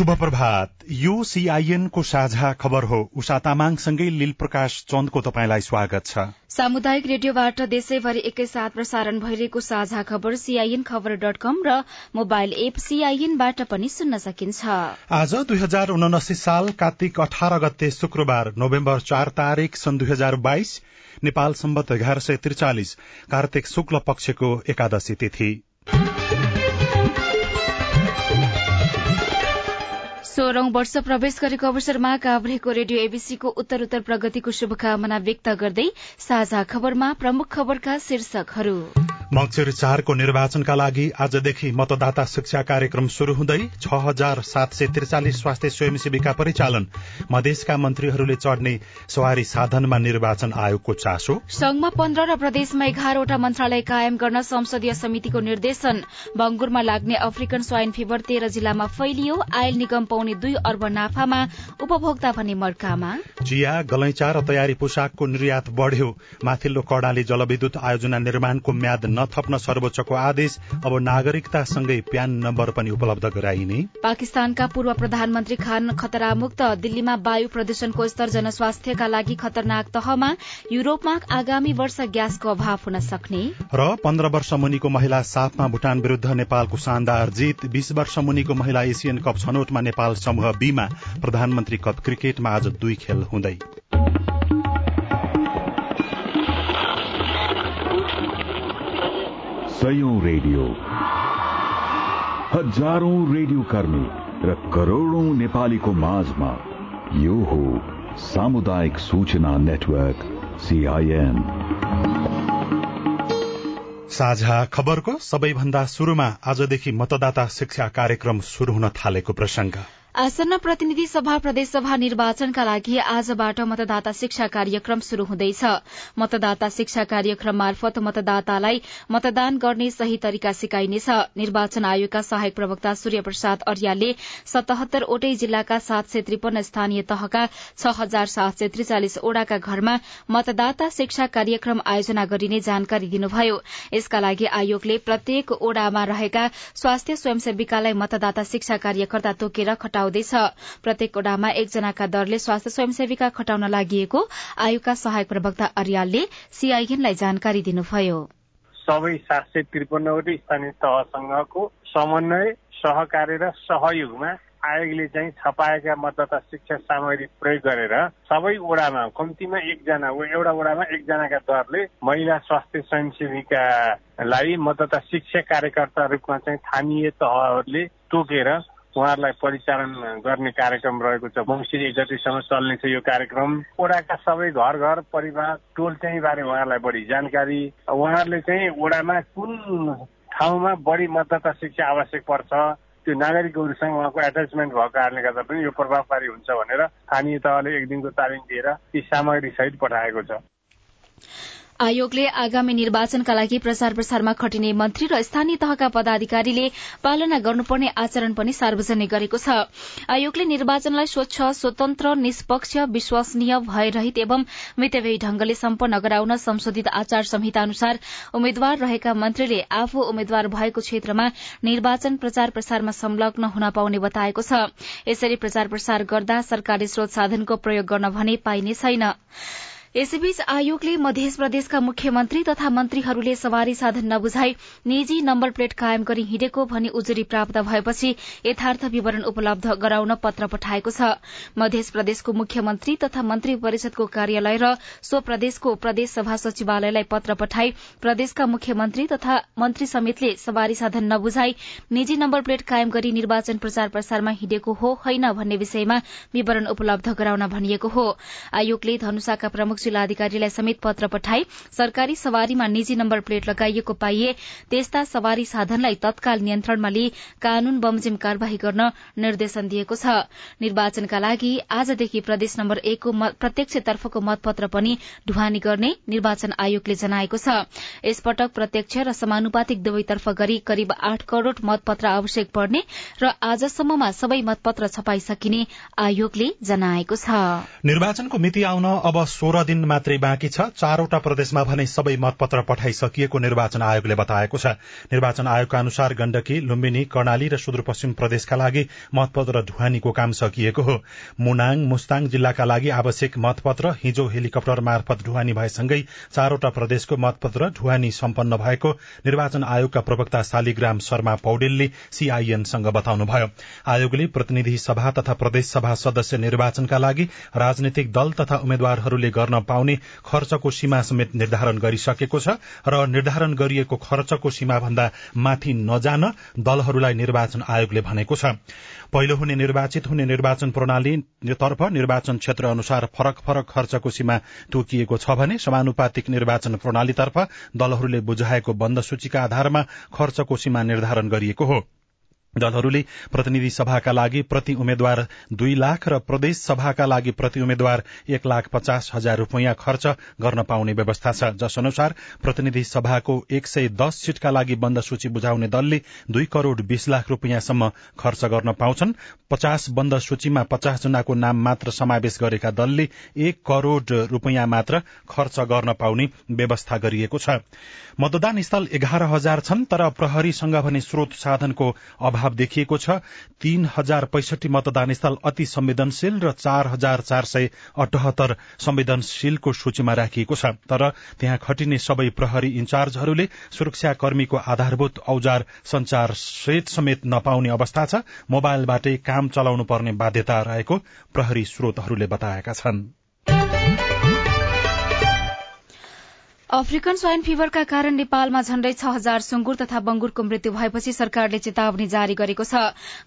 शुभ प्रभात यो सीआईएन को साझा खबर हो। उषा तामाङसँगै लील प्रकाश चन्दको तपाईँलाई स्वागत छ। सामुदायिक रेडियोबाट देशैभरि एकैसाथ प्रसारण भइरहेको साझा खबर सीआईएन खबर डट कम र मोबाइल एप सीआईएनबाट पनि सुन्न सकिन्छ। आज दुई हजार उनासी साल कार्तिक अठार गते शुक्रबार नोभेम्बर चार तारीक सन् दुई हजार बाइस नेपाल सम्बत एघार सय त्रिचालिस कार्तिक शुक्ल पक्षको एकादशी तिथि। सोह्रौं वर्ष प्रवेश गरेको अवसरमा काभ्रेको रेडियो एबीसीको उत्तर उत्तर प्रगतिको शुभकामना व्यक्त गर्दै साझा खबरमा प्रमुख खबरका शीर्षकहरू। मंगिर चारको निर्वाचनका लागि आजदेखि मतदाता शिक्षा कार्यक्रम शुरू हुँदै छ हजार सात सय त्रिचालिस स्वास्थ्य स्वयंसेवीका परिचालन। मधेसका मन्त्रीहरूले चढ़ने सवारी साधनमा निर्वाचन आयोगको चासो। संघमा पन्ध्र र प्रदेशमा एघारवटा मन्त्रालय कायम गर्न संसदीय समितिको निर्देशन। बंगुरमा लाग्ने अफ्रिकन स्वाइन फिभर तेह्र जिल्लामा फैलियो। आयल निगम पाउने दुई अर्ब नाफामा उपभोक्ता भने मर्कामा। चिया गलैँचा र तयारी पोसाकको निर्यात बढ़्यो। माथिल्लो कड़ाले जलविद्युत आयोजना निर्माणको म्याद नथप्न सर्वोच्चको आदेश अब नागरिकतासँगै प्यान नम्बर पनि उपलब्ध गराइने। पाकिस्तानका पूर्व प्रधानमन्त्री खान खतरामुक्त दिल्लीमा वायु प्रदूषणको स्तर जनस्वास्थ्यका लागि खतरनाक तहमा युरोपमा आगामी वर्ष ग्यासको अभाव हुन सक्ने। र पन्ध्र वर्ष मुनिको महिला साफमा भूटान विरूद्ध नेपालको शानदार जीत बीस वर्ष मुनिको महिला एसियन कप छनौटमा नेपाल समूह बीमा प्रधानमन्त्री कप क्रिकेटमा आज दुई खेल हुँदै। सयौं रेडियो। हजारौं रेडियो कर्मी र करोड़ौं नेपालीको माझमा यो हो सामुदायिक सूचना नेटवर्क सीआईएन साझा खबरको सबैभन्दा शुरूमा आजदेखि मतदाता शिक्षा कार्यक्रम शुरू हुन थालेको प्रसंग आसन्न प्रतिनिधि सभा प्रदेशसभा निर्वाचनका लागि आजबाट मतदाता शिक्षा कार्यक्रम शुरू हुँदैछ। मतदाता शिक्षा कार्यक्रम मार्फत मतदातालाई मतदान गर्ने सही तरिका सिकाइनेछ। निर्वाचन आयोगका सहायक प्रवक्ता सूर्य प्रसाद अर्यालले सतहत्तरवटै जिल्लाका सात सय त्रिपन्न स्थानीय तहका छ हजार सात सय त्रिचालिस घरमा मतदाता शिक्षा कार्यक्रम आयोजना गरिने जानकारी दिनुभयो। यसका लागि आयोगले प्रत्येक ओड़ामा रहेका स्वास्थ्य स्वयंसेविकालाई मतदाता शिक्षा कार्यकर्ता तोकेर खटाउँदैछ प्रत्येक ओडामा एकजनाका दरले स्वास्थ्य स्वयंसेविका खटाउन लागि आयोगका सहायक प्रवक्ता अर्यालले सीआईएनलाई जानकारी दिनुभयो। सबै सात सय त्रिपन्नवटै स्थानीय तहसँगको समन्वय सहकार्य र सहयोगमा आयोगले चाहिँ छपाएका मतदाता शिक्षा सामग्री प्रयोग गरेर सबै ओडामा कम्तीमा एकजना एउटा ओडामा एकजनाका दरले महिला स्वास्थ्य स्वयंसेविकालाई मतदाता शिक्षा कार्यकर्ता रूपमा चाहिँ स्थानीय तहहरूले तोकेर उहाँहरूलाई परिचालन गर्ने कार्यक्रम रहेको छ। मङ्सिर एक गतिसम्म चल्नेछ यो कार्यक्रम। ओडाका सबै घर घर परिवार टोल चाहिँ बारे उहाँहरूलाई बढी जानकारी। उहाँहरूले चाहिँ ओडामा कुन ठाउँमा बढी मतदाता शिक्षा आवश्यक पर्छ त्यो नागरिकहरूसँग उहाँको एट्याचमेन्ट भएको कारणले गर्दा पनि यो प्रभावकारी हुन्छ भनेर स्थानीय तहले एक दिनको तालिम दिएर ती सामग्री सहित पठाएको छ। आयोगले आगामी निर्वाचनका लागि प्रचार प्रसारमा खटिने मन्त्री र स्थानीय तहका पदाधिकारीले पालना गर्नुपर्ने आचरण पनि सार्वजनिक गरेको छ। आयोगले निर्वाचनलाई स्वच्छ स्वतन्त्र निष्पक्ष विश्वसनीय भयरहित एवं मितव्ययी ढंगले सम्पन्न गराउन संशोधित आचार संहिता अनुसार उम्मेद्वार रहेका मन्त्रीले आफू उम्मेद्वार भएको क्षेत्रमा निर्वाचन प्रचार प्रसारमा संलग्न हुन पाउने बताएको छ। यसरी प्रचार प्रसार गर्दा सरकारले स्रोत साधनको प्रयोग गर्न भने पाइने छैन। यसैबीच आयोगले मध्य प्रदेशका मुख्यमन्त्री तथा मन्त्रीहरूले सवारी साधन नबुझाई निजी नम्बर प्लेट कायम गरी हिँडेको भनी उजुरी प्राप्त भएपछि यथार्थ विवरण उपलब्ध गराउन पत्र पठाएको छ। मध्य प्रदेशको मुख्यमन्त्री तथा मन्त्री परिषदको कार्यालय र सो प्रदेशको प्रदेश सभा सचिवालयलाई पत्र पठाई प्रदेशका मुख्यमन्त्री तथा मन्त्री समेतले सवारी साधन नबुझाई निजी नम्बर प्लेट कायम गरी निर्वाचन प्रचार प्रसारमा हिँडेको हो होइन भन्ने विषयमा विवरण उपलब्ध गराउन भनिएको हो। आयोगले धनुषाका प्रमुख जिल्लाधिकारीलाई समेत पत्र पठाई सरकारी सवारीमा निजी नम्बर प्लेट लगाइएको पाइए। त्यस्ता सवारी साधनलाई तत्काल नियन्त्रणमा लिई कानून बमोजिम कार्यवाही गर्न निर्देशन दिएको छ। निर्वाचनका लागि आजदेखि प्रदेश नम्बर एकको प्रत्यक्षतर्फको मतपत्र पनि ढुवानी गर्ने निर्वाचन आयोगले जनाएको छ। यसपटक प्रत्यक्ष र समानुपातिक दुवैतर्फ गरी करिब आठ करोड़ मतपत्र आवश्यक पर्ने र आजसम्ममा सबै मतपत्र छपाइसकिने आयोगले जनाएको छ। निर्वाचनको मिति आउन अब सोह्र दिन मात्रै बाँकी छ। चारवटा प्रदेशमा भने सबै मतपत्र पठाइसकिएको निर्वाचन आयोगले बताएको छ। निर्वाचन आयोगका अनुसार गण्डकी लुम्बिनी कर्णाली र सुदूरपश्चिम प्रदेशका लागि मतपत्र ढुवानीको काम सकिएको हो। मुनाङ मुस्ताङ जिल्लाका लागि आवश्यक मतपत्र हिजो हेलिकप्टर मार्फत ढुवानी भएसँगै चारवटा प्रदेशको मतपत्र ढुवानी सम्पन्न भएको निर्वाचन आयोगका प्रवक्ता शालिग्राम शर्मा पौडेलले सीआईएनसँग बताउनुभयो। आयोगले प्रतिनिधि सभा तथा प्रदेश सभा सदस्य निर्वाचनका लागि राजनैतिक दल तथा उम्मेद्वारहरूले गर्न पाउने खर्चको सीमा समेत निर्धारण गरिसकेको छ र निर्धारण गरिएको खर्चको सीमा भन्दा माथि नजान दलहरूलाई निर्वाचन आयोगले भनेको छ। पहिलो हुने निर्वाचित हुने निर्वाचन प्रणाली तर्फ निर्वाचन क्षेत्र अनुसार फरक फरक खर्चको सीमा तोकिएको छ भने समानुपातिक निर्वाचन प्रणालीतर्फ दलहरूले बुझाएको बन्द सूचीका आधारमा खर्चको सीमा निर्धारण गरिएको हो। दलहरूले प्रतिनिधि सभाका लागि प्रति उम्मेद्वार दुई लाख र प्रदेश सभाका लागि प्रति उम्मेद्वार एक लाख पचास हजार रूपियाँ खर्च गर्न पाउने व्यवस्था छ। जस अनुसार प्रतिनिधि सभाको एक सय दस सीटका लागि बन्द सूची बुझाउने दलले दुई करोड़ बीस लाख रूपियाँसम्म खर्च गर्न पाउँछन्। पचास बन्द सूचीमा पचास जनाको नाम मात्र समावेश गरेका दलले एक करोड़ रूपियाँ मात्र खर्च गर्न पाउने व्यवस्था गरिएको छ। मतदान स्थल एघार हजार छन् तर प्रहरीसँग भने स्रोत साधनको अभाव देखिएको छ। तीन हजार पैसठी मतदान स्थल अति संवेदनशील र चार हजार चार सय अठहत्तर संवेदनशीलको सूचीमा राखिएको छ। तर त्यहाँ खटिने सबै प्रहरी इन्चार्जहरूले सुरक्षाकर्मीको आधारभूत औजार संचार सेट समेत नपाउने अवस्था छ। मोबाइलबाटै काम चलाउनु पर्ने बाध्यता रहेको प्रहरी स्रोतहरूले बताएका छन्। अफ्रिकन स्वाइन फिभरका कारण नेपालमा झण्डै छ हजार सुँगुर तथा बंगुरको मृत्यु भएपछि सरकारले चेतावनी जारी गरेको छ।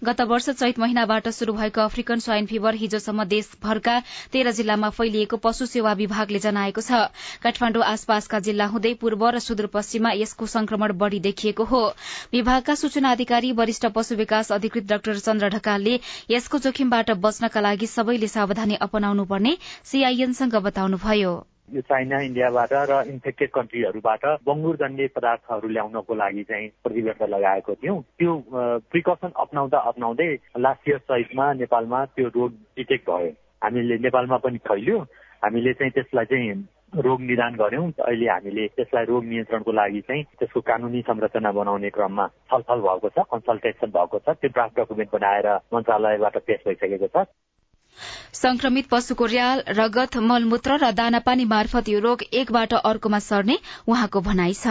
गत वर्ष चैत महिनाबाट शुरू भएको अफ्रिकन स्वाइन फिभर हिजोसम्म देशभरका तेह्र जिल्लामा फैलिएको पशु सेवा विभागले जनाएको छ। काठमाण्डु आसपासका जिल्ला हुँदै पूर्व र सुदूरपश्चिममा यसको संक्रमण बढ़ी देखिएको हो। विभागका सूचना अधिकारी वरिष्ठ पशु विकास अधिकृत डाक्टर चन्द्र ढकालले यसको जोखिमबाट बच्नका लागि सबैले सावधानी अपनाउनु पर्ने सीआईएनसँग बताउनुभयो। यो चाइना इन्डियाबाट र इन्फेक्टेड कन्ट्रीहरूबाट बङ्गुरजन्य पदार्थहरू ल्याउनको लागि चाहिँ प्रतिबन्ध लगाएको थियौँ। त्यो प्रिकसन अप्नाउँदा अप्नाउँदै लास्ट इयर सहितमा नेपालमा त्यो रोग डिटेक्ट भयो। हामीले नेपालमा पनि फैल्यो। हामीले चाहिँ त्यसलाई चाहिँ रोग निदान गर्यौँ अहिले हामीले त्यसलाई रोग नियन्त्रणको लागि चाहिँ त्यसको कानुनी संरचना बनाउने क्रममा छलफल भएको छ कन्सल्टेसन भएको छ। त्यो ड्राफ्ट डकुमेन्ट बनाएर मन्त्रालयबाट पेश भइसकेको छ। संक्रमित पशुको र्याल रगत मलमूत्र र दानापानी मार्फत यो रोग एकबाट अर्कोमा सर्ने उहाँको भनाइ छ।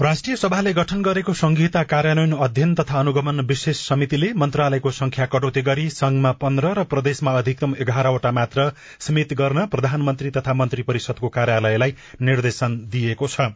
राष्ट्रिय सभाले गठन गरेको संघीयता कार्यान्वयन अध्ययन तथा अनुगमन विशेष समितिले मन्त्रालयको संख्या कटौती गरी संघमा पन्ध्र र प्रदेशमा अधिकतम एघारवटा मात्र सीमित गर्न प्रधानमन्त्री तथा मन्त्री परिषदको कार्यालयलाई निर्देशन दिएको छ।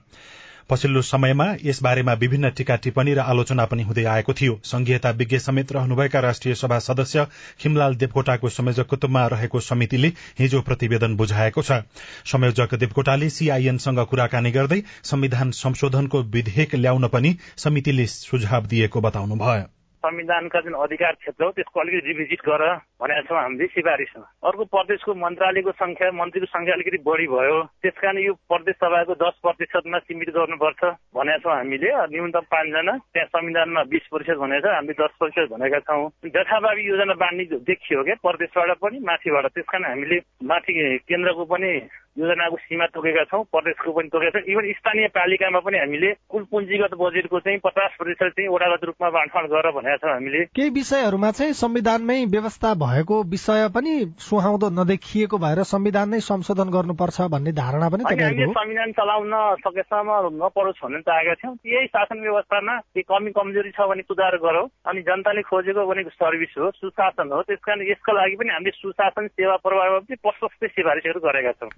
पछिल्लो समयमा यसबारेमा विभिन्न टीका टिप्पणी र आलोचना पनि हुँदै आएको थियो। संघीयता विज्ञ समेत रहनुभएका राष्ट्रिय सभा सदस्य खिमलाल देवकोटाको संयोजकत्वमा रहेको समितिले हिजो प्रतिवेदन बुझाएको छ। संयोजक देवकोटाले सीआईएनसँग कुराकानी गर्दै संविधान संशोधनको विधेयक ल्याउन पनि समितिले सुझाव दिएको बताउनुभयो। संविधानका जुन अधिकार क्षेत्र हो त्यसको अलिकति रिभिजिट गर भनेका छौँ हामीले सिफारिसमा। अर्को प्रदेशको मन्त्रालयको संख्या मन्त्रीको संख्या अलिकति बढी भयो। त्यस कारण यो प्रदेश सभाको दस प्रतिशतमा सीमित गर्नुपर्छ भनेका छौँ हामीले न्यूनतम पाँचजना त्यहाँ संविधानमा बिस प्रतिशत भनेको छ हामीले दस प्रतिशत भनेका छौँ। जथाभावी योजना बाँड्ने देखियो क्या प्रदेशबाट पनि माथिबाट। त्यस कारण हामीले माथि केन्द्रको पनि योजनाको सीमा तोकेका छौँ प्रदेशको पनि तोकेका छौँ। इभन स्थानीय पालिकामा पनि हामीले कुल पुँजीगत बजेटको चाहिँ पचास प्रतिशत चाहिँ वडागत रूपमा बाँडफाँड गर भनेका छौँ हामीले। केही विषयहरूमा चाहिँ संविधानमै व्यवस्था भएको विषय पनि सुहाउँदो नदेखिएको भएर संविधान नै संशोधन गर्नुपर्छ भन्ने धारणा पनि हामीले संविधान चलाउन सकेसम्म नपरोस् भन्ने चाहेका थियौँ। यही शासन व्यवस्थामा के कमी कमजोरी छ भने सुधार गरौँ। अनि जनताले खोजेको भनेको सर्भिस हो सुशासन हो। त्यस कारण यसका लागि पनि हामीले सुशासन सेवा प्रभावमा पनि प्रशस्तै सिफारिसहरू गरेका छौँ।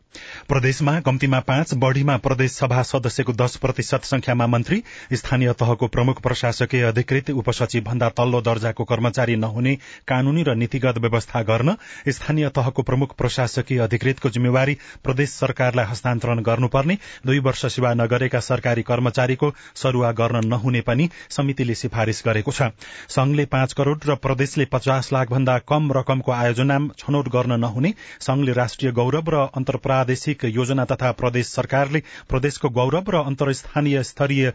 प्रदेशमा कम्तीमा पाँच बढ़ीमा प्रदेश सभा सदस्यको दश प्रतिशत संख्यामा मन्त्री स्थानीय तहको प्रमुख प्रशासकीय अधिकृत उपसचिव भन्दा तल्लो दर्जाको कर्मचारी नहुने कानूनी र नीतिगत व्यवस्था गर्न स्थानीय तहको प्रमुख प्रशासकीय अधिकृतको जिम्मेवारी प्रदेश सरकारलाई हस्तान्तरण गर्नुपर्ने दुई वर्ष सेवा नगरेका सरकारी कर्मचारीको सरूवा गर्न नहुने पनि समितिले सिफारिश गरेको छ। संघले पाँच करोड़ र प्रदेशले पचास लाख भन्दा कम रकमको आयोजना छनौट गर्न नहुने संघले राष्ट्रिय गौरव र अन्तर्प्रादेशिक योजना तथा प्रदेश सरकारले प्रदेशको गौरव र अन्तर्स्थानीय स्तरीय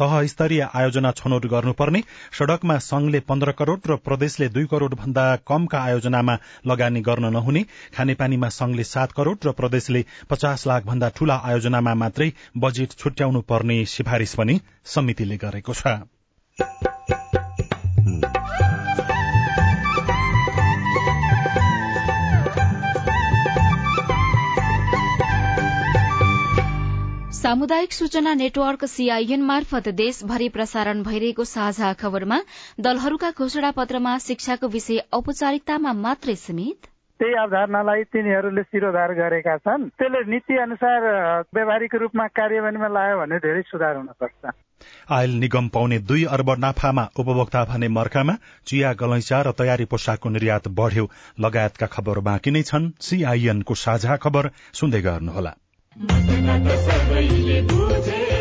तह स्तरीय आयोजना छनौट गर्नुपर्ने। सड़कमा संघले पन्ध्र करोड़ र प्रदेशले दुई करोड़ भन्दा कमका आयोजनामा लगानी गर्न नहुने। खानेपानीमा संघले सात करोड़ र प्रदेशले पचास लाख भन्दा ठूला आयोजनामा मात्रै बजेट छुट्याउनु पर्ने सिफारिश पनि समितिले गरेको छ। सामुदायिक सूचना नेटवर्क सीआईएन मार्फत देशभरि प्रसारण भइरहेको साझा खबरमा दलहरूका घोषणा पत्रमा शिक्षाको विषय औपचारिकतामा मात्रै सीमित? त्यही अवधारणालाई तिनीहरूले शिरोधार गरेका छन्। त्यसले नीति अनुसार व्यावहारिक रूपमा कार्यान्वयनमा लायो भने धेरै सुधार हुन सक्छ। आयल निगम पाउने दुई अर्ब नाफामा उपभोक्ता भने मर्कामा चिया गलैँचा र तयारी पोसाकको निर्यात बढ़्यो। लगायतका खबर बाँकी नै छन्। सीआईएनको साझा खबर सुन्दै गर्नुहोला। सबैले बुझेर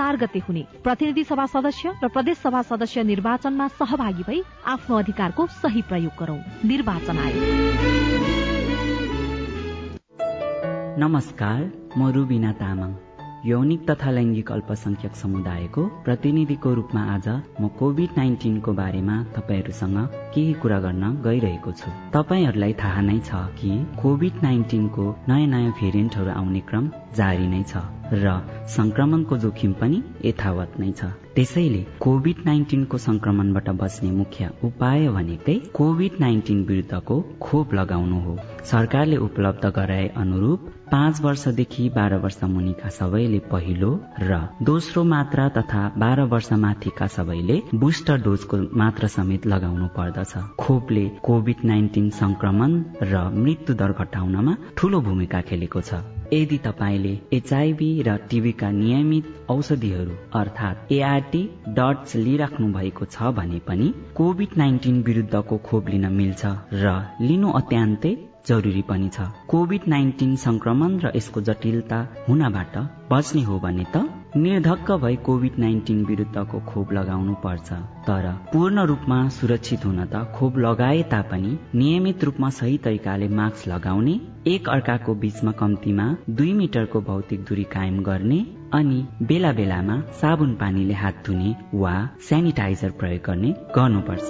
चार गते हुने। प्रतिनिधि सभा सदस्य र प्रदेश सभा सदस्य निर्वाचनमा सहभागी भई आफ्नो अधिकारको सही प्रयोग गरौं। निर्वाचन आयोग। नमस्कार म रुबिना तामाङ। यौनिक तथा लैङ्गिक अल्पसंख्यक समुदायको प्रतिनिधिको रूपमा आज म कोभिड नाइन्टिनको बारेमा तपाईँहरूसँग केही कुरा गर्न गइरहेको छु। तपाईँहरूलाई थाहा नै छ कि कोभिड नाइन्टिनको नयाँ नयाँ भेरिएन्टहरू आउने क्रम जारी नै छ र संक्रमणको जोखिम पनि यथावत नै छ। त्यसैले कोभिड नाइन्टिनको संक्रमणबाट बच्ने मुख्य उपाय भनेकै कोभिड नाइन्टिन विरुद्धको खोप लगाउनु हो। सरकारले उपलब्ध गराए अनुरूप पाँच वर्षदेखि बाह्र वर्ष मुनिका सबैले पहिलो र दोस्रो मात्रा तथा बाह्र वर्ष माथिका सबैले बुस्टर डोजको मात्रा समेत लगाउनु पर्दछ। खोपले कोभिड नाइन्टिन संक्रमण र मृत्यु दर घटाउनमा ठूलो भूमिका खेलेको छ। यदि तपाईँले एचआईभी र टिभीका नियमित औषधिहरू अर्थात् एआरटी डट्स लिइराख्नु भएको छ भने पनि कोभिड नाइन्टिन विरुद्धको खोप लिन मिल्छ र लिनु अत्यन्तै जरुरी पनि छ। कोभिड नाइन्टिन संक्रमण र यसको जटिलता हुनबाट बच्ने हो भने त निर्धक्क भई कोभिड नाइन्टिन विरुद्धको खोप लगाउनु पर्छ। तर पूर्ण रूपमा सुरक्षित हुन त खोप लगाए तापनि नियमित रूपमा सही तरिकाले मास्क लगाउने एक अर्काको बीचमा कम्तीमा दुई मिटरको भौतिक दूरी कायम गर्ने अनि बेला बेलामा साबुन पानीले हात धुने वा सेनिटाइजर प्रयोग गर्ने गर्नुपर्छ।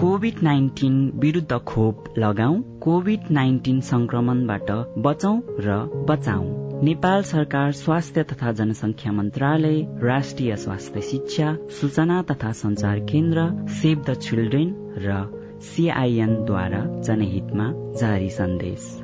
कोभिड नाइन्टिन विरुद्ध खोप लगाऊ कोभिड नाइन्टिन संक्रमणबाट बचौं र बचाऊ नेपाल सरकार स्वास्थ्य तथा जनसंख्या मन्त्रालय राष्ट्रिय स्वास्थ्य शिक्षा सूचना तथा संचार केन्द्र सेभ द चिल्ड्रेन र सीआईएनद्वारा जनहितमा जारी सन्देश।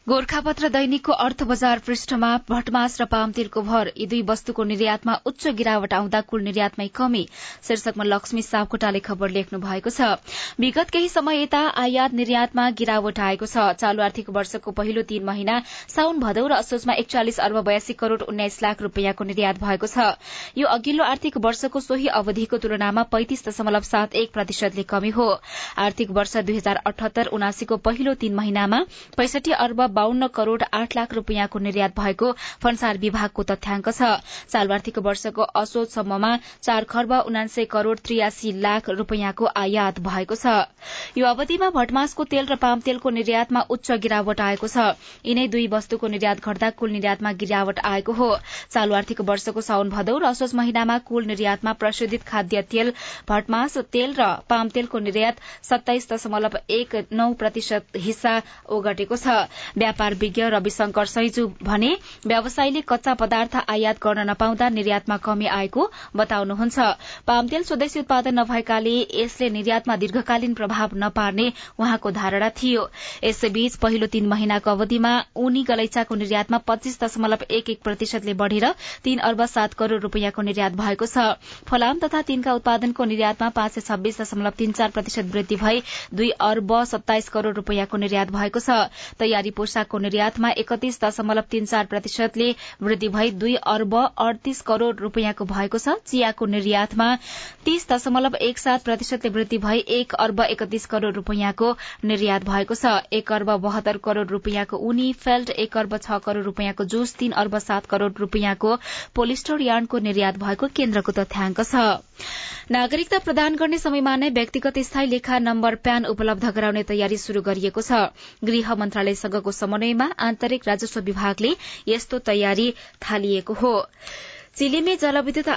गोर्खापत्र दैनिकको अर्थ बजार पृष्ठमा भटमास र पामतेलको भर। यी दुई वस्तुको निर्यातमा उच्च गिरावट आउँदा कुल निर्यातमै कमी शीर्षकमा लक्ष्मी सापकोटाले खबर लेख्नु भएको छ। विगत केही समय यता आयात निर्यातमा गिरावट आएको छ। चालू आर्थिक वर्षको पहिलो तीन महिना साउन भदौ र असोजमा एकचालिस अर्ब बयासी करोड़ उन्नाइस लाख रूपियाँको निर्यात भएको छ। यो अघिल्लो आर्थिक वर्षको सोही अवधिको तुलनामा पैंतिस दशमलव सात एक प्रतिशतले कमी हो। आर्थिक वर्ष दुई हजार अठहत्तर उनासीको पहिलो तीन महिनामा पैसठी अर्ब बाहन्न करोड़ आठ लाख रूपियाँको निर्यात भएको फन्सार विभागको तथ्याङ्क छ। चालु आर्थिक वर्षको असोजसम्ममा चार खर्ब उनान्सय करोड़ त्रियासी लाख रूपियाँको आयात भएको छ। यो अवधिमा भटमासको तेल र पाम तेलको निर्यातमा उच्च गिरावट आएको छ। यिनै दुई वस्तुको निर्यात घट्दा कुल निर्यातमा गिरावट आएको हो। चालू आर्थिक वर्षको साउन भदौ र असोज महिनामा कुल निर्यातमा प्रशोधित खाद्य तेल भटमास तेल र पाम तेलको निर्यात सत्ताइस दशमलव एक नौ प्रतिशत हिस्सा ओगटेको छ। व्यापार विज्ञ रविशंकर सैजू भने व्यवसायीले कच्चा पदार्थ आयात गर्न नपाउँदा निर्यातमा कमी आएको बताउनुहुन्छ। पामतेल स्वदेशी उत्पादन नभएकाले यसले निर्यातमा दीर्घकालीन प्रभाव नपार्ने उहाँको धारणा थियो। यसैबीच पहिलो तीन महिनाको अवधिमा उनी गलैचाको निर्यातमा पच्चीस दशमलव एक एक प्रतिशतले बढ़ेर तीन अर्ब सात करोड़ रूपियाँको निर्यात भएको छ। फलाम तथा तीनका उत्पादनको निर्यातमा पाँच सय छब्बीस दशमलव तीन चार प्रतिशत वृद्धि भई दुई अर्ब सत्ताइस करोड़ रूपियाँको निर्यात भएको छ। तयारी पोसाकको निर्यातमा एकतीस दशमलव तीन चार प्रतिशतले वृद्धि भई दुई अर्ब अडतीस करोड़ रूपियाँको भएको छ। चियाको निर्यातमा तीस दशमलव एक सात प्रतिशतले वृद्धि भई एक अर्ब एकतीस करोड़ रूपियाँको निर्यात भएको छ। एक अर्ब बहत्तर करोड़ रूपियाँको उनी फेल्ट एक अर्ब छ करोड़ रूपियाँको जुस तीन अर्ब सात करोड़ रूपियाँको पोलिस्टर यार्डको निर्यात भएको केन्द्रको तथ्याङ्क छ। नागरिकता प्रदान गर्ने समयमा नै व्यक्तिगत स्थायी लेखा नम्बर प्यान उपलब्ध गराउने तयारी शुरू गरिएको छ। गृह मन्त्रालयसँगको समन्वयमा आन्तरिक राजस्व विभागले यस्तो तयारी थालिएको हो। चिलेमे जलविद्युत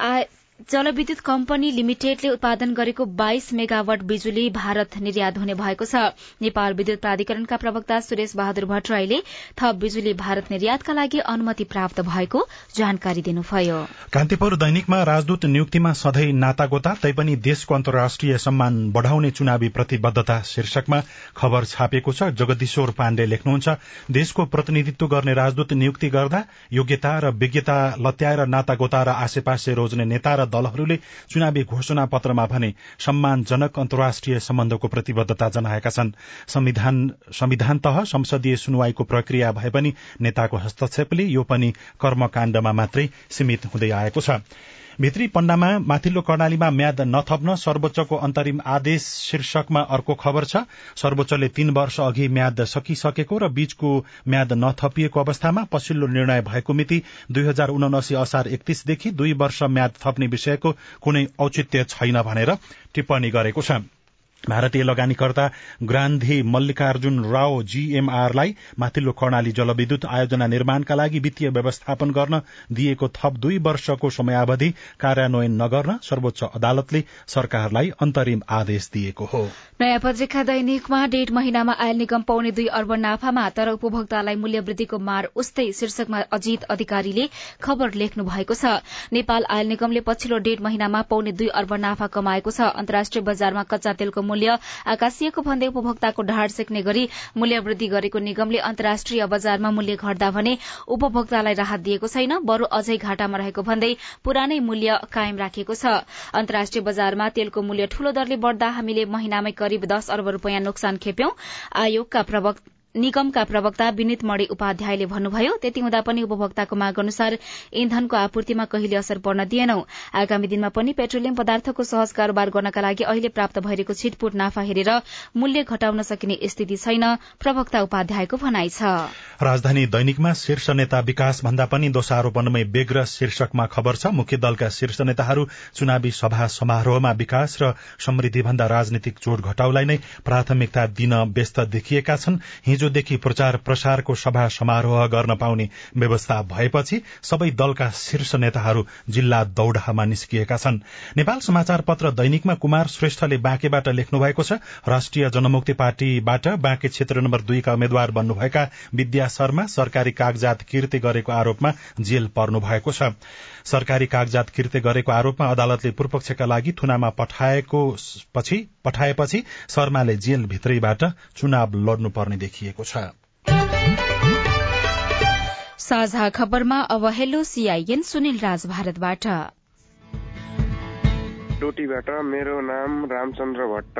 जलविद्युत कम्पनी लिमिटेडले उत्पादन गरेको बाइस मेगावट बिजुली भारत निर्यात हुने भएको छ। नेपाल विद्युत प्राधिकरणका प्रवक्ता सुरेश बहादुर भट्टराईले थप बिजुली भारत निर्यातका लागि अनुमति प्राप्त भएको जानकारी दिनुभयो। कान्तिपुर दैनिकमा राजदूत नियुक्तिमा सधैँ नातागोता तैपनि देशको अन्तर्राष्ट्रिय सम्मान बढ़ाउने चुनावी प्रतिबद्धता शीर्षकमा खबर छापिएको छ। जगदीश्वर पाण्डे लेख्नुहुन्छ देशको प्रतिनिधित्व गर्ने राजदूत नियुक्ति गर्दा योग्यता र विज्ञता लत्याएर नातागोता र आसेपासे रोज्ने नेता र दलहरूले चुनावी घोषणा पत्रमा भने सम्मानजनक अन्तर्राष्ट्रिय सम्बन्धको प्रतिबद्धता जनाएका छन्। संविधान तह संसदीय सुनवाईको प्रक्रिया भए पनि नेताको हस्तक्षेपले यो पनि कर्मकाण्डमा मात्रै सीमित हुँदै आएको छ। भित्री पण्डामा माथिल्लो कर्णालीमा म्याद नथप्न सर्वोच्चको अन्तरिम आदेश शीर्षकमा अर्को खबर छ। सर्वोच्चले तीन वर्ष अघि म्याद सकिसकेको र बीचको म्याद नथपिएको अवस्थामा पछिल्लो निर्णय भएको मिति दुई हजार उनासी असार एकतीसदेखि दुई वर्ष म्याद थप्ने विषयको कुनै औचित्य छैन भनेर टिप्पणी गरेको छ। भारतीय लगानीकर्ता ग्रान्धी मल्लिकार्जुन राव जीएमआरलाई माथिल्लो कर्णाली जलविद्युत आयोजना निर्माणका लागि वित्तीय व्यवस्थापन गर्न दिएको थप दुई वर्षको समयावधि कार्यान्वयन नगर्न सर्वोच्च अदालतले सरकारलाई अन्तरिम आदेश दिएको हो। नयाँ पत्रिका दैनिकमा डेढ महिनामा आयल निगम पाउने दुई अर्ब नाफामा तर उपभोक्तालाई मूल्य वृद्धिको मार उस्तै शीर्षकमा अजित अधिकारीले खबर लेख्नु भएको छ। नेपाल आयल निगमले पछिल्लो डेढ महिनामा पाउने दुई अर्ब नाफा कमाएको छ। अन्तर्राष्ट्रिय बजारमा कच्चा तेलको मूल्य आकाशिएको भन्दै उपभोक्ताको ढाड सेक्ने गरी मूल्य वृद्धि गरेको निगमले अन्तर्राष्ट्रिय बजारमा मूल्य घट्दा भने उपभोक्तालाई राहत दिएको छैन बरू अझै घाटामा रहेको भन्दै पुरानै मूल्य कायम राखेको छ। अन्तर्राष्ट्रिय बजारमा तेलको मूल्य ठूलो दरले बढ़दा हामीले महिनामै करिब दस अर्ब रूपियाँ नोक्सान खेप्यौं। आयोगका प्रवक्ता निगमका प्रवक्ता विनित मणि उपाध्यायले भन्नुभयो त्यति हुँदा पनि उपभोक्ताको माग अनुसार इन्धनको आपूर्तिमा कहिले असर पर्न दिएनौ। आगामी दिनमा पनि पेट्रोलियम पदार्थको सहज कारोबार गर्नका लागि अहिले प्राप्त भइरहेको छिटपुट नाफा हेरेर मूल्य घटाउन सकिने स्थिति छैन प्रवक्ता उपाध्यायको भनाइ छ। राजधानी दैनिकमा शीर्ष नेता विकास भन्दा पनि दोषारोपणमै बेग्र शीर्षकमा खबर छ। मुख्य दलका शीर्ष नेताहरू चुनावी सभा समारोहमा विकास र समृद्धि भन्दा राजनीतिक चोट घटाउलाई नै प्राथमिकता दिन व्यस्त देखिएका छन्। हिजोदेखि प्रचार प्रसारको सभा समारोह गर्न पाउने व्यवस्था भएपछि सबै दलका शीर्ष नेताहरू जिल्ला दौडामा निस्किएका छन्। नेपाल समाचार पत्र दैनिकमा कुमार श्रेष्ठले बाँकेबाट लेख्नु भएको छ राष्ट्रिय जनमुक्ति पार्टीबाट बाँके क्षेत्र नम्बर दुईका उम्मेद्वार बन्नुभएका विद्या शर्मा सरकारी कागजात किर्ति गरेको आरोपमा जेल पर्नु भएको छ। सरकारी कागजात किर्ते गरेको आरोपमा अदालतले पूर्वपक्षका लागि थुनामा पठाएपछि शर्माले जेल भित्रैबाट चुनाव लड्नुपर्ने देखिएको छ। साझा खबरमा अब हेलो सीआईएन सुनिल राज भारतबाट। डोटीबाट मेरो नाम रामचन्द्र भट्ट।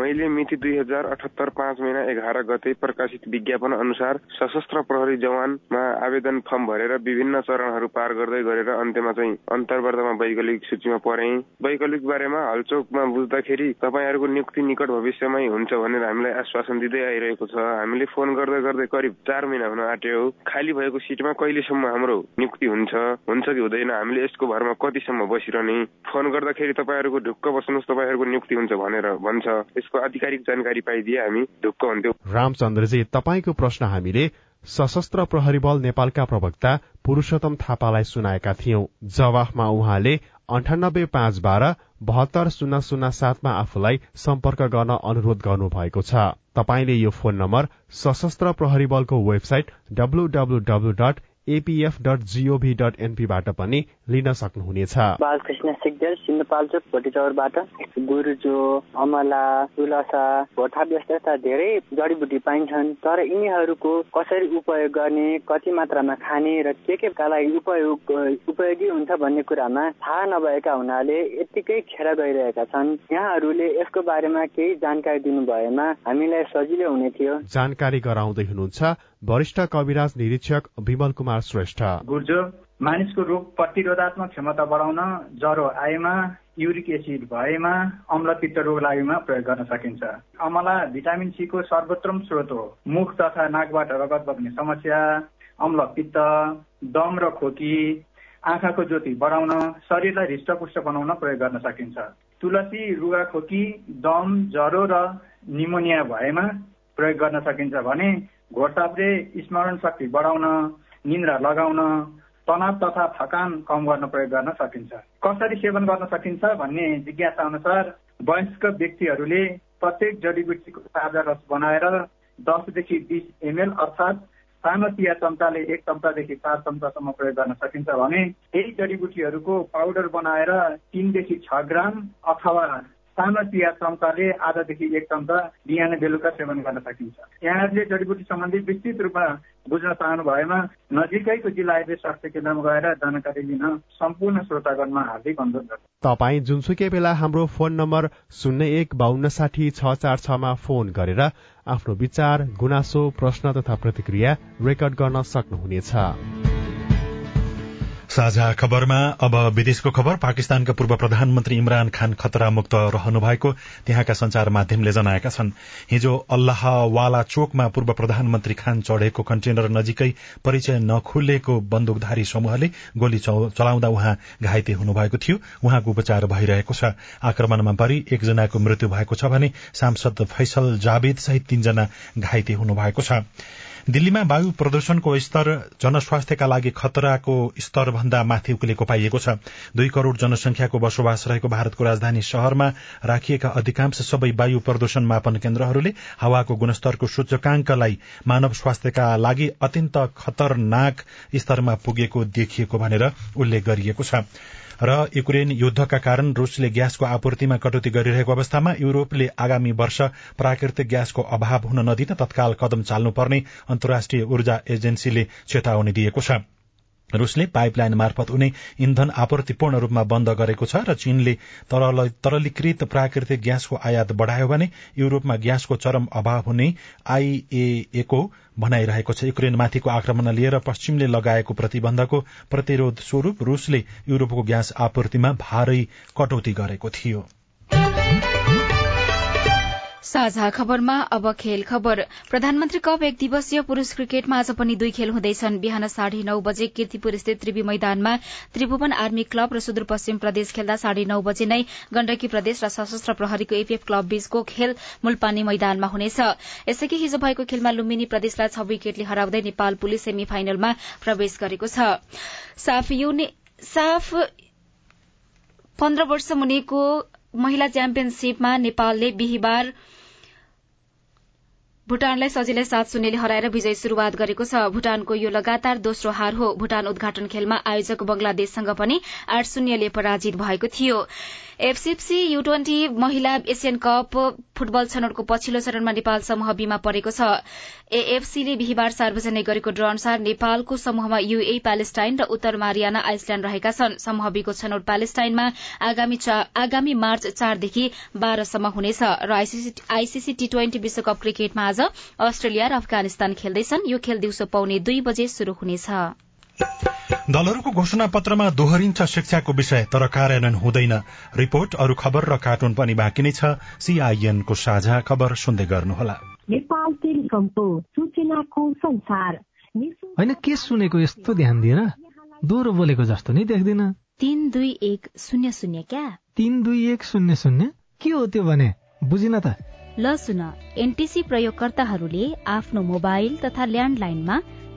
मैले मिति दुई हजार अठहत्तर पाँच महिना एघार गते प्रकाशित विज्ञापन अनुसार सशस्त्र प्रहरी जवानमा आवेदन फर्म भरेर विभिन्न चरणहरू पार गर्दै गरेर अन्त्यमा चाहिँ अन्तर्वर्तमा वैकल्पिक सूचीमा परे। वैकल्पिक बारेमा हलचोकमा बुझ्दाखेरि तपाईँहरूको नियुक्ति निकट भविष्यमै हुन्छ भनेर हामीलाई आश्वासन दिँदै आइरहेको छ। हामीले फोन गर्दै गर्दै करिब चार महिना हुन आँट्यो। खाली भएको सिटमा कहिलेसम्म हाम्रो नियुक्ति हुन्छ? हुन्छ कि हुँदैन? हामीले यसको भरमा कतिसम्म बसिरहने? फोन गर्दाखेरि तपाईँहरूको ढुक्क बस्नुहोस् तपाईँहरूको नियुक्ति हुन्छ भनेर भन्छ। यसको आधिकारिक जानकारी पाइदिए हामी ढुक्क हुन्थ्यौँ। रामचन्द्रजी तपाईँको प्रश्न हामीले सशस्त्र प्रहरी बल नेपालका प्रवक्ता पुरूषोत्तम थापालाई सुनाएका थियौं। जवाफमा उहाँले अन्ठानब्बे पाँच बाह्र बहत्तर शून्य शून्य सातमा आफूलाई सम्पर्क गर्न अनुरोध गर्नु भएको छ। तपाईँले यो फोन नम्बर सशस्त्र प्रहरी बलको website W W W dot APF dot G O V dot एनपीबाट पनि लिन सक्नुहुनेछ। बालकृष्ण सिग्देल सिन्धुपाल्चोक भोटिचौरबाट गुरुजो अमला तुलसा भोटा यस्ता धेरै जडीबुटी पाइन्छन् तर यिनीहरूको कसरी उपयोग गर्ने कति मात्रामा खाने र के केका लागि उपयोग उपयोगी हुन्छ भन्ने कुरामा थाहा नभएका हुनाले यत्तिकै खेर गइरहेका छन्। यहाँहरूले यसको बारेमा केही जानकारी दिनु भएमा हामीलाई सजिलो हुने थियो। जानकारी गराउँदै हुनुहुन्छ वरिष्ठ कविराज निरीक्षक विमल कुमार श्रेष्ठ। गुर्जो मानिसको रोग प्रतिरोधात्मक क्षमता बढाउन ज्वरो आएमा युरिक एसिड भएमा अम्लपित्त रोग लागेमा प्रयोग गर्न सकिन्छ। अमला भिटामिन सीको सर्वोत्तम स्रोत हो। मुख तथा नाकबाट रगत बग्ने समस्या अम्लपित्त दम र खोकी आँखाको ज्योति बढाउन शरीरलाई हृष्टपुष्ट बनाउन प्रयोग गर्न सकिन्छ। तुलसी रुगा खोकी दम ज्वरो र निमोनिया भएमा प्रयोग गर्न सकिन्छ भने घोडताप्रे स्मरण शक्ति बढाउन निन्द्रा लगाउन तनाव तथा थकान कम गर्न प्रयोग गर्न सकिन्छ। कसरी सेवन गर्न सकिन्छ भन्ने जिज्ञासा अनुसार वयस्क व्यक्तिहरूले प्रत्येक जडीबुटीको ताजा रस बनाएर दसदेखि बिस एमएल अर्थात् सानो चिया चम्चाले एक चम्चादेखि चार चम्चासम्म प्रयोग गर्न सकिन्छ भने यही जडीबुटीहरूको पाउडर बनाएर तिनदेखि छ ग्राम अथवा सानो चिया चम्चाले आधादेखि एक चम्चा बिहान बेलुका सेवन गर्न सकिन्छ। यहाँहरूले जडीबुटी सम्बन्धी विस्तृत रूपमा बुझ्न चाहनु भएमा नजिकैको जिल्ला आयुर्वेद स्वास्थ्य केन्द्रमा गएर जानकारी लिन सम्पूर्ण श्रोतागणमा हार्दिक अनुरोध गर्छु तपाईँ जुनसुकै बेला हाम्रो फोन नम्बर शून्य एक बान्न साठी छ चार छमा फोन गरेर आफ्नो विचार गुनासो प्रश्न तथा प्रतिक्रिया रेकर्ड गर्न सक्नुहुनेछ। साझा खबरमा अब विदेशको खबर। पाकिस्तानका पूर्व प्रधानमन्त्री इमरान खान खतरा मुक्त रहनु भएको त्यहाँका संचार माध्यमले जनाएका छन्। हिजो अल्लाहवाला चोकमा पूर्व प्रधानमन्त्री खान चढ़ेको कन्टेनर नजिकै परिचय नखुलेको बन्दुकधारी समूहले गोली चलाउँदा उहाँ घाइते हुनुभएको थियो। उहाँको उपचार भइरहेको छ। आक्रमणमा परि एकजनाको मृत्यु भएको छ भने सांसद फैसल जावेद सहित तीनजना घाइते हुनुभएको छ। दिल्लीमा वायु प्रदूषणको स्तर जनस्वास्थ्यका लागि खतराको स्तरभन्दा माथि उक्लेको पाइएको छ। दुई करोड़ जनसंख्याको बसोबास रहेको भारतको राजधानी शहरमा राखिएका अधिकांश सबै वायु प्रदूषण मापन केन्द्रहरूले हावाको गुणस्तरको सूचकांकलाई मानव स्वास्थ्यका लागि अत्यन्त खतरनाक स्तरमा पुगेको देखिएको भनेर उल्लेख गरिएको छ। र युक्रेन युद्धका कारण रूसले ग्यासको आपूर्तिमा कटौती गरिरहेको अवस्थामा युरोपले आगामी वर्ष प्राकृतिक ग्यासको अभाव हुन नदिन तत्काल कदम चाल्नुपर्ने अन्तर्राष्ट्रिय ऊर्जा एजेन्सीले चेतावनी दिएको छ। रूसले पाइपलाइन मार्फत उनी इन्धन आपूर्ति पूर्ण रूपमा बन्द गरेको छ र चीनले तरलीकृत प्राकृतिक ग्यासको आयात बढ़ायो भने युरोपमा ग्यासको चरम अभाव हुने आईएएको भनाइरहेको छ। युक्रेनमाथिको आक्रमण लिएर पश्चिमले लगाएको प्रतिबन्धको प्रतिरोध स्वरूप रूसले युरोपको ग्यास आपूर्तिमा भारै कटौती गरेको थियो। साझा खबरमा अब खेल खबर। प्रधानमन्त्री कप एक दिवसीय पुरूष क्रिकेटमा आज पनि दुई खेल हुँदैछन्। बिहान साढे नौ बजे किर्तिपुर स्थित त्रिवी मैदानमा त्रिभुवन आर्मी क्लब र सुदूरपश्चिम प्रदेश खेल्दा साढे नौ बजे नै गण्डकी प्रदेश र सशस्त्र प्रहरीको एपीएफ क्लब बीचको खेल मूलपानी मैदानमा हुनेछ। यसैकी हिजो भएको खेलमा लुम्बिनी प्रदेशलाई छ विकेटले हराउँदै नेपाल पुलिस सेमी फाइनलमा प्रवेश गरेको छ। पन्ध्र वर्ष मुनिको महिला च्याम्पियनशीपमा नेपालले बिहिबार भूटानलाई सजिलै सात शून्यले हराएर विजय शुरूआत गरेको छ। भूटानको यो लगातार दोस्रो हार हो। भूटान उद्घाटन खेलमा आयोजक बंगलादेशसँग पनि आठ शून्यले पराजित भएको थियो। F C F C U twenty महिला एसियन कप फुटबल छनौटको पछिल्लो चरणमा नेपाल समूह बीमा परेको छ। एएफसीले बिहिबार सार्वजनिक गरेको ड्र अनुसार नेपालको समूहमा यूए प्यालेस्टाइन र उत्तर मारियाना आइसल्याण्ड रहेका छन्। समूह बीको छनौट प्यालेस्टाइनमा आगामी मार्च चारदेखि बाह्रसम्म हुनेछ र आईसीसी टी ट्वेन्टी विश्वकप क्रिकेटमा आज अस्ट्रेलिया र अफगानिस्तान खेल्दैछन्। यो खेल दिउँसो पाउने दुई बजे शुरू हुनेछ। दलहरूको घोषणा पत्रमा दोहोरिन्छ शिक्षाको विषय तर कार्यान्वयन हुँदैन। रिपोर्ट अरू खबर र कार्टुन पनि बाँकी नै छ। सीआईएनको साझा खबर सुन्दै गर्नुहोला। होइन के सुनेको यस्तो ध्यान दिएर दोहोरो बोलेको जस्तो नि देख्दिन। तीन दुई एक शून्य शून्य क्या? तीन दुई एक शून्य शून्य? के हो त्यो भने? बुझिन त। ल सुन एनटिसी प्रयोगकर्ताहरूले आफ्नो मोबाइल तथा ल्यान्डलाइनमा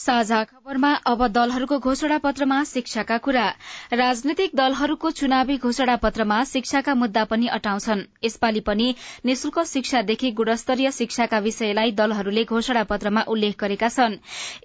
साझा खबरमा अब दलहरूको घोषणा पत्रमा शिक्षाका कुरा। राजनैतिक दलहरूको चुनावी घोषणा पत्रमा शिक्षाका मुद्दा पनि अटाउँछन्। यसपालि पनि निशुल्क शिक्षादेखि गुणस्तरीय शिक्षाका विषयलाई दलहरूले घोषणा पत्रमा उल्लेख गरेका छन्।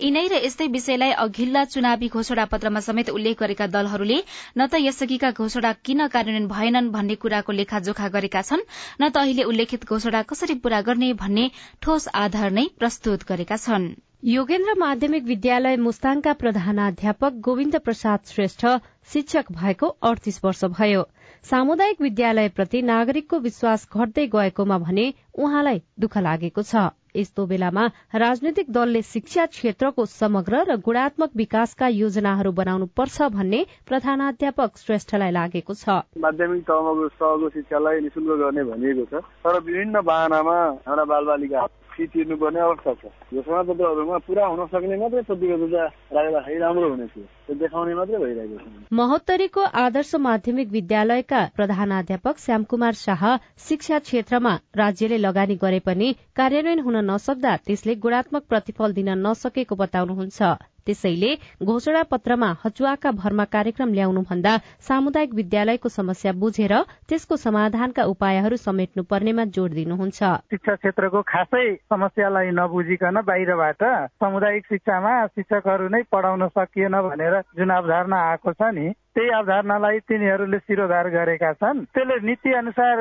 यिनै र यस्तै विषयलाई अघिल्ला चुनावी घोषणा पत्रमा समेत उल्लेख गरेका दलहरूले न त यसअघिका घोषणा किन कार्यान्वयन भएनन् भन्ने कुराको लेखाजोखा गरेका छन् न त अहिले उल्लेखित घोषणा कसरी पूरा गर्ने भन्ने ठोस आधार नै प्रस्तुत गरेका छन्। योगेन्द्र माध्यमिक विद्यालय मुस्ताङका प्रधानाध्यापक गोविन्द प्रसाद श्रेष्ठ शिक्षक भएको अडतिस वर्ष भयो। सामुदायिक विद्यालयप्रति नागरिकको विश्वास घट्दै गएकोमा भने उहाँलाई दुःख लागेको छ। यस्तो बेलामा राजनैतिक दलले शिक्षा क्षेत्रको समग्र र गुणात्मक विकासका योजनाहरू बनाउनु पर्छ भन्ने प्रधानाध्यापक श्रेष्ठलाई लागेको छ। माध्यमिक तहको शिक्षालाई निशुल्क गर्ने भनिएको छ। तर विभिन्न बाहनामा हाम्रा बालबालिका फी तिर्नुपर्ने अवस्था छ। घोषणा पत्रहरूमा पुरा हुन सक्ने मात्रै प्रतिबद्धता राख्दाखेरि राम्रो हुने थियो। त्यो देखाउने मात्रै भइरहेको छ। महोत्तरीको आदर्श माध्यमिक विद्यालयका प्रधानाध्यापक श्यामकुमार शाह शिक्षा क्षेत्रमा राज्यले लगानी गरे पनि कार्यान्वयन हुन नसक्दा त्यसले गुणात्मक प्रतिफल दिन नसकेको बताउनुहुन्छ। त्यसैले घोषणा पत्रमा हचुवाका भरमा कार्यक्रम ल्याउनुभन्दा सामुदायिक विद्यालयको समस्या बुझेर त्यसको समाधानका उपायहरू समेट्नु पर्नेमा जोड़ दिनुहुन्छ। शिक्षा क्षेत्रको खासै समस्यालाई नबुझिकन बाहिरबाट सामुदायिक शिक्षामा शिक्षकहरू नै पढाउन सकिएन भनेर जुन अवधारणा आएको छ नि। त्यही अवधारणालाई तिनीहरूले शिरोधार गरेका छन्। त्यसले नीति अनुसार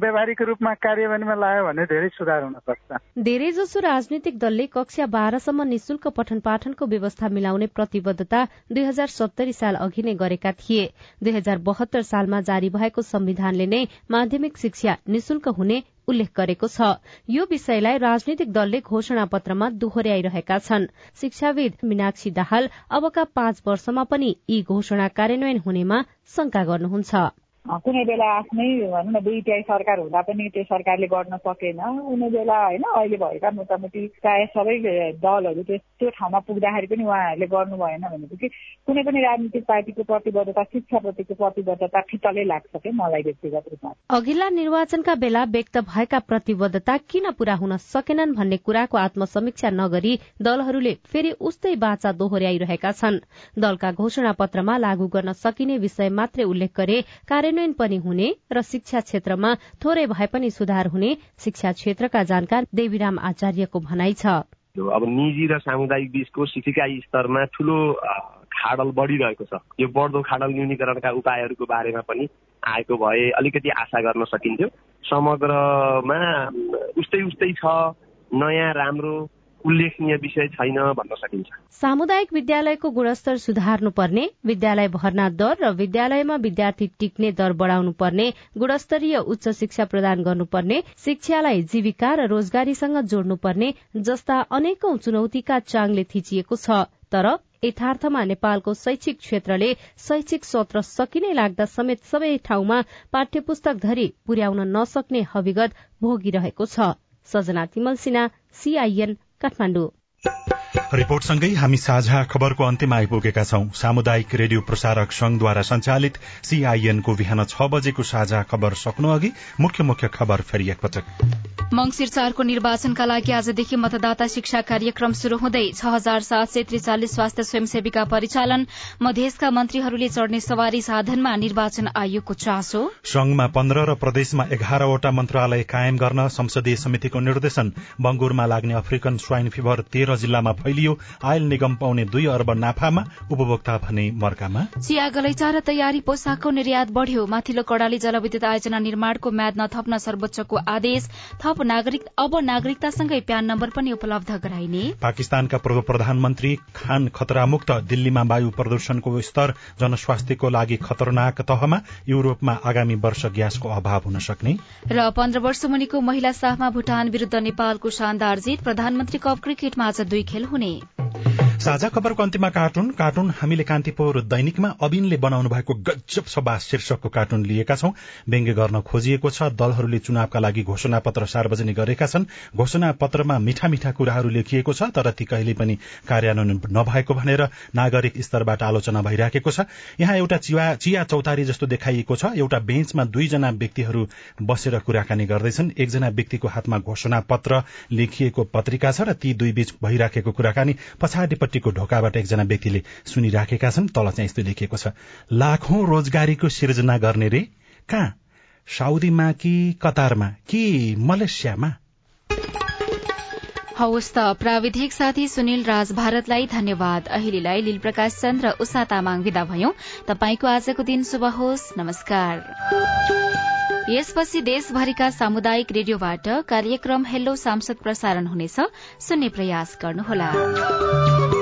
व्यावहारिक रूपमा कार्यान्वयनमा लायो भने धेरै सुधार हुन सक्छ धेरैजसो राजनीतिक दलले कक्षा बाह्रसम्म निशुल्क पठन पाठनको व्यवस्था मिलाउने प्रतिबद्धता दुई हजार सत्तरी साल अघि नै गरेका थिए। दुई हजार बहत्तर सालमा जारी भएको संविधानले नै माध्यमिक शिक्षा निशुल्क हुने उल्लेख गरेको छ। यो विषयलाई राजनीतिक दलले घोषणा पत्रमा दोहोर्याइरहेका छन्। शिक्षाविद मीनाक्षी दाहाल अबका पाँच वर्षमा पनि यी घोषणा कार्यान्वयन हुनेमा शंका गर्नुहुन्छ। कुनै बेला आफ्नै भनौँ न दुईटाई सरकार हुँदा पनि त्यो सरकारले गर्न सकेन। कुनै बेला होइन अहिले भएका मोटामोटी प्राय सबै दलहरू त्यो ठाउँमा पुग्दाखेरि पनि उहाँहरूले गर्नु भएन भनेपछि कुनै पनि राजनीतिक पार्टीको प्रतिबद्धता शिक्षाप्रतिको प्रतिबद्धता फितलै लाग्छ क्या मलाई व्यक्तिगत रूपमा। अघिल्ला निर्वाचनका बेला व्यक्त भएका प्रतिबद्धता किन पूरा हुन सकेनन् भन्ने कुराको आत्मसमीक्षा नगरी दलहरूले फेरि उस्तै बाचा दोहोर्याइरहेका छन्। दलका घोषणा पत्रमा लागू गर्न सकिने विषय मात्रै उल्लेख गरे कार्यान्वयन पनि हुने र शिक्षा क्षेत्रमा थोरै भए पनि सुधार हुने शिक्षा क्षेत्रका जानकार देवीराम आचार्यको भनाइ छ। अब निजी र सामुदायिक बीचको शिक्षिका स्तरमा ठुलो खाडल बढिरहेको छ। यो बढ्दो खाडल न्यूनीकरणका उपायहरूको बारेमा पनि आएको भए अलिकति आशा गर्न सकिन्थ्यो। समग्रमा उस्तै उस्तै छ नयाँ राम्रो उल्लेखनीय विषय छैन भन्न सकिन्छ। सामुदायिक विद्यालयको गुणस्तर सुधार्नु पर्ने विद्यालय भर्ना दर र विद्यालयमा विद्यार्थी टिक्ने दर बढ़ाउनु पर्ने गुणस्तरीय उच्च शिक्षा प्रदान गर्नुपर्ने शिक्षालाई जीविका र रोजगारीसँग जोड्नु पर्ने जस्ता अनेकौं चुनौतीका चाङले थिचिएको छ। तर यथार्थमा नेपालको शैक्षिक क्षेत्रले शैक्षिक सत्र सकिने लाग्दा समेत सबै ठाउँमा पाठ्य पुस्तक धरी पुर्याउन नसक्ने हविगत भोगिरहेको छ। सजना तिमल सिन्हा सीआईएन काठमाडौँ। रिपोर्टसँगै हामी साझा खबरको अन्त्यमा आइपुगेका छौं। सामुदायिक रेडियो प्रसारक संघद्वारा संचालित सीआईएनको बिहान छ बजेको साझा खबर सक्नु अघि मुख्य मुख्य खबर फेरि एकपटक। मंगिर चारको निर्वाचनका लागि आजदेखि मतदाता शिक्षा कार्यक्रम शुरू हुँदै छ हजार सात सय त्रिचालिस स्वास्थ्य स्वयंसेवीका परिचालन मधेसका मन्त्रीहरूले चढ़ने सवारी साधनमा निर्वाचन आयोगको चासो। संघमा पन्ध्र र प्रदेशमा एघारवटा मन्त्रालय कायम गर्न संसदीय समितिको निर्देशन। बंगुरमा लाग्ने अफ्रिकन स्वाइन फिभर तेह्र जिल्लामा फैलियो। आयल निगम पाउने दुई अर्ब नाफामा उपभोक्ता भने मर्कामा। चिया गलैचा र तयारी पोसाकको निर्यात बढ़्यो। माथिल्लो कड़ाली जलविद्युत आयोजना निर्माणको म्याद नथप्न सर्वोच्चको आदेश। थप नागरिक अब नागरिकतासँगै प्यान नम्बर पनि उपलब्ध गराइने। पाकिस्तानका पूर्व प्रधानमन्त्री खान खतरामुक्त दिल्लीमा वायु प्रदूषणको स्तर जनस्वास्थ्यको लागि खतरनाक तहमा युरोपमा आगामी वर्ष ग्यासको अभाव हुन सक्ने। र पन्ध्र वर्ष मुनिको महिला साहमा भूटान विरूद्ध नेपालको शानदार जित। प्रधानमन्त्री कप क्रिकेटमा आज दुई खेल हुने। साझा खबरको अन्त्यमा कार्टुन। कार्टुन हामीले कान्तिपुर दैनिकमा अबिनले बनाउनु भएको गजब सभा शीर्षकको कार्टुन लिएका छौं। व्यङ्ग्य गर्न खोजिएको छ। दलहरूले चुनावका लागि घोषणा पत्र सार्वजनिक गरेका छन्। घोषणा पत्रमा मिठा मिठा कुराहरू लेखिएको छ तर ती कहिले पनि कार्यान्वयन नभएको भनेर नागरिक स्तरबाट आलोचना भइराखेको छ। यहाँ एउटा चिया चौतारी जस्तो देखाइएको छ। एउटा बेन्चमा दुईजना व्यक्तिहरू बसेर कुराकानी गर्दैछन्। एकजना व्यक्तिको हातमा घोषणा पत्र लेखिएको पत्रिका छ र ती दुई बीच भइराखेको कुराकानी पछाडिपट्टिको ढोकाबाट एकजना व्यक्तिले सुनिराखेका छन् तल चाहिँ यस्तो लेखिएको छ लाखौं रोजगारीको सिर्जना गर्ने रे? कहाँ? साउदीमा कि कतारमा? कि मलेसियामा? हवस् त प्राविधिक साथी सुनिल राज भारतलाई धन्यवाद। अहिलेलाई लील प्रकाश चन्द र उषा तामाङ विदा भयौं। तपाईँको आजको दिन शुभ होस्। नमस्कार। यसपछि देशभरिका सामुदायिक रेडियोबाट कार्यक्रम हेलो सांसद प्रसारण हुनेछ। सुन्ने प्रयास गर्नुहोला।